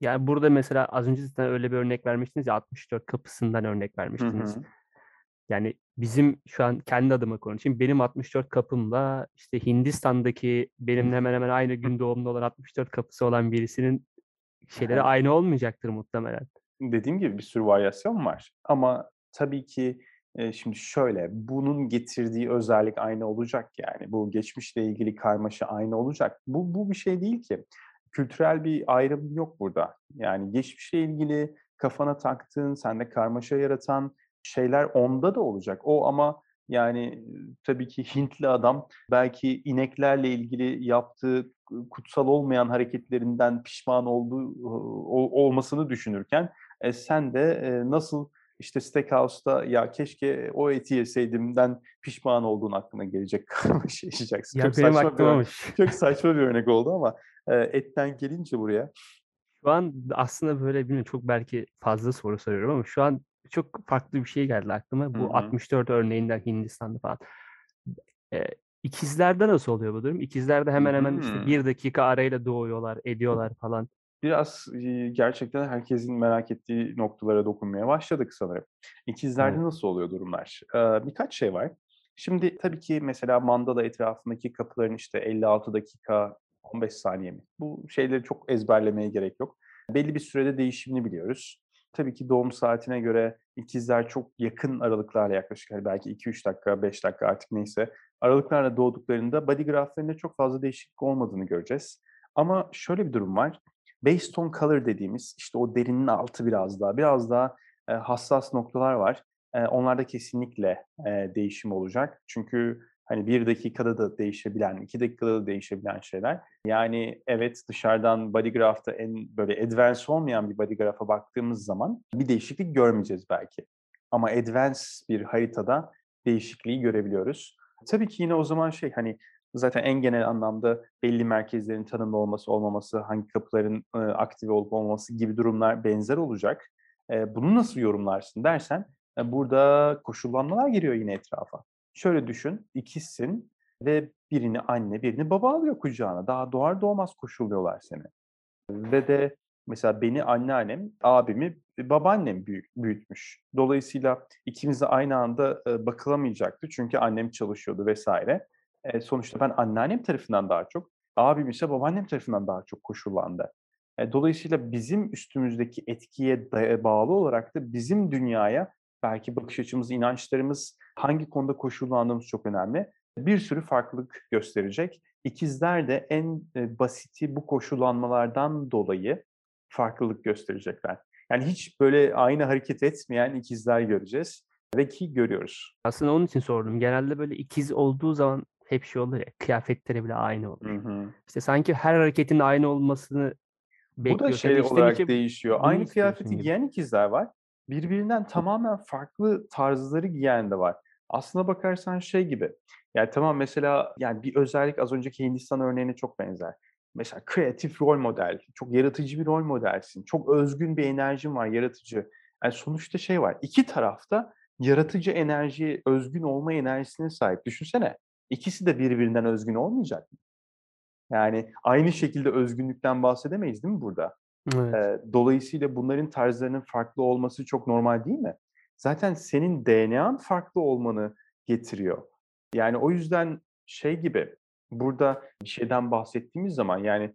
Yani, burada mesela az önce zaten öyle bir örnek vermiştiniz ya, 64 kapısından örnek Hı vermiştiniz. hı. Yani, bizim şu an kendi adıma konuşayım. Benim 64 kapımla, işte, Hindistan'daki benimle hemen hemen aynı gün doğumlu olan 64 kapısı olan birisinin şeyleri aynı olmayacaktır muhtemelen. Dediğim gibi bir sürü varyasyon var ama tabii ki, şimdi şöyle, bunun getirdiği özellik aynı olacak yani. Bu geçmişle ilgili karmaşa aynı olacak. Bu bu bir şey değil ki. Kültürel bir ayrım yok burada. Yani geçmişle ilgili kafana taktığın, sende karmaşa yaratan şeyler onda da olacak. O ama yani, tabii ki Hintli adam belki ineklerle ilgili yaptığı kutsal olmayan hareketlerinden pişman olduğu, olmasını düşünürken, eee, sen de, eee, nasıl, işte, steakhouse'da "Ya, keşke o eti yeseydim."den pişman olduğun aklına gelecek, karmaşa yaşayacaksın. Çok Ya, benim saçma bir aklımamış. çok saçma bir örnek oldu ama, eee, etten gelince buraya Şu an aslında, böyle, bilmiyorum, çok belki fazla soru soruyorum ama şu an çok farklı bir şey geldi aklıma. Bu hı. 64 örneğinden Hindistan'da falan. Eee, ikizlerde nasıl oluyor bu durum? İkizler de Hı hemen hemen, işte, hı. 1 dakika arayla doğuyorlar, ediyorlar falan. Biraz, gerçekten herkesin merak ettiği noktalara dokunmaya başladık sanırım. İkizlerde Evet. nasıl oluyor durumlar? Birkaç şey var. Şimdi tabii ki mesela mandala etrafındaki kapıların, işte, 56 dakika 15 saniye mi? Bu şeyleri çok ezberlemeye gerek yok. Belli bir sürede değişimini biliyoruz. Tabii ki doğum saatine göre ikizler çok yakın aralıklarla yaklaşık, hani, belki 2-3 dakika, 5 dakika artık neyse, aralıklarla doğduklarında body graph'larında çok fazla değişiklik olmadığını göreceğiz. Ama şöyle bir durum var. Based on color dediğimiz, işte, o derinin altı biraz daha, biraz daha, eee, hassas noktalar var. Eee, onlarda kesinlikle, eee, değişim olacak. Çünkü, hani, 1 dakikada da değişebilen, 2 dakikada da değişebilen şeyler. Yani, evet, dışarıdan body graph'ta en, böyle, advance olmayan bir body graph'a baktığımız zaman bir değişiklik görmeyeceğiz belki. Ama advance bir haritada değişikliği görebiliyoruz. Tabii ki yine o zaman şey, hani, zaten en genel anlamda belli merkezlerin tanımlı olması, olmaması, hangi kapıların, ııı, aktive olup olmaması gibi durumlar benzer olacak. Bunu nasıl yorumlarsın dersen, eee, burada koşullanmalar giriyor yine etrafa. Şöyle düşün, ikizsin ve birini anne, birini baba alıyor kucağına. Daha doğar doğmaz koşulluyorlar seni. Ve de mesela beni anneannem, abimi, eee, babaannem büyü büyütmüş. Dolayısıyla ikimiz de aynı anda, ııı, bakılamayacaktı çünkü annem çalışıyordu vs. Eee, sonuçta ben anneannem tarafından daha çok, abim ise babaannem tarafından daha çok koşullandı. Eee, dolayısıyla bizim üstümüzdeki etkiye bağlı olarak da bizim dünyaya belki bakış açımız, inançlarımız, hangi konuda koşullandığımız çok önemli. Bir sürü farklılık gösterecek. İkizler de en, basiti bu koşullanmalardan dolayı farklılık gösterecekler. Yani hiç böyle aynı hareket etmeyen ikizler göreceğiz ve ki görüyoruz. Aslında onun için sordum. Genelde, böyle, ikiz olduğu zaman hep şey olur ya, kıyafetleri bile aynı Hı olur. hı. İşte, sanki her hareketinin aynı olmasını Bu da şey içten olarak içe değişiyor. bunu Aynı kıyafeti giyen ikizler var. Birbirinden tamamen farklı tarzları giyen de var. Aslına bakarsan şey gibi, yani, tamam mesela, yani, bir özellik az önceki Hindistan örneğine çok benzer. Mesela kreatif rol model, çok yaratıcı bir rol modelsin, çok özgün bir enerjin var, yaratıcı. Yani, sonuçta şey var, 2 taraf da yaratıcı enerjiye, özgün olma enerjisine sahip. Düşünsene, ikisi de birbirinden özgün olmayacak mı? Yani, aynı şekilde özgünlükten bahsedemeyiz, değil mi burada? Evet. Eee, dolayısıyla bunların tarzlarının farklı olması çok normal değil mi? Zaten senin DNA'n farklı olmanı getiriyor. Yani, o yüzden şey gibi, burada bir şeyden bahsettiğimiz zaman, yani,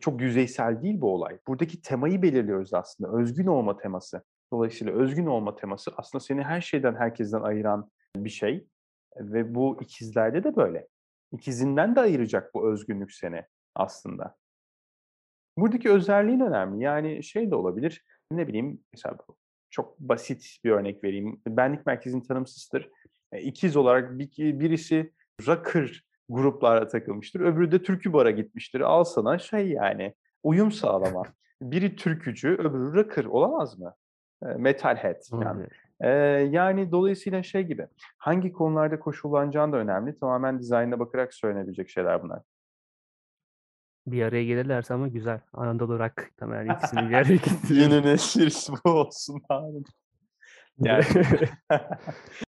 çok yüzeysel değil bu olay. Buradaki temayı belirliyoruz aslında, özgün olma teması. Dolayısıyla özgün olma teması aslında seni her şeyden, herkesten ayıran bir şey ve bu ikizlerde de böyle. İkizinden de ayıracak bu özgünlük seni aslında. Buradaki özelliğin önemli. Yani, şey de olabilir, ne bileyim, mesela çok basit bir örnek vereyim. Benlik merkezin tanımsızdır. Eee, ikiz olarak birisi rocker gruplara takılmıştır, öbürü de türkü bara gitmiştir. Al sana şey, yani, uyum sağlama. Biri türkücü, öbürü rocker olamaz mı? Eee, metalhead filan. Yani, dolayısıyla şey gibi, hangi konularda koşullanacağın da önemli. Tamamen dizaynına bakarak söylenebilecek şeyler bunlar. Bir araya gelirlerse ama güzel. Anadolu Rock muhtemelen ikisini bir araya getirir. Yeni nesil bu olsun bari. Yani